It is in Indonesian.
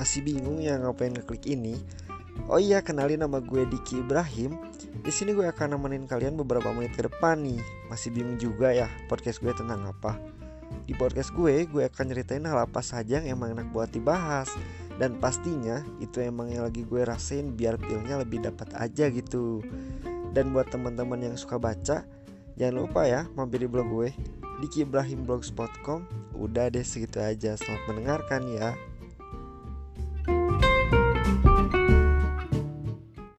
Masih bingung ya ngapain ngeklik ini? Oh iya, kenalin nama gue Diki Ibrahim. Di sini gue akan nemenin kalian beberapa menit ke depan nih. Masih bingung juga ya podcast gue tentang apa? Di podcast gue, gue akan nyeritain hal apa saja yang emang enak buat dibahas. Dan pastinya itu emang yang lagi gue rasain biar feelnya lebih dapat aja gitu. Dan buat teman-teman yang suka baca, jangan lupa ya mampir di blog gue Diki dikibrahimblogspot.com. Udah deh segitu aja. Selamat mendengarkan ya.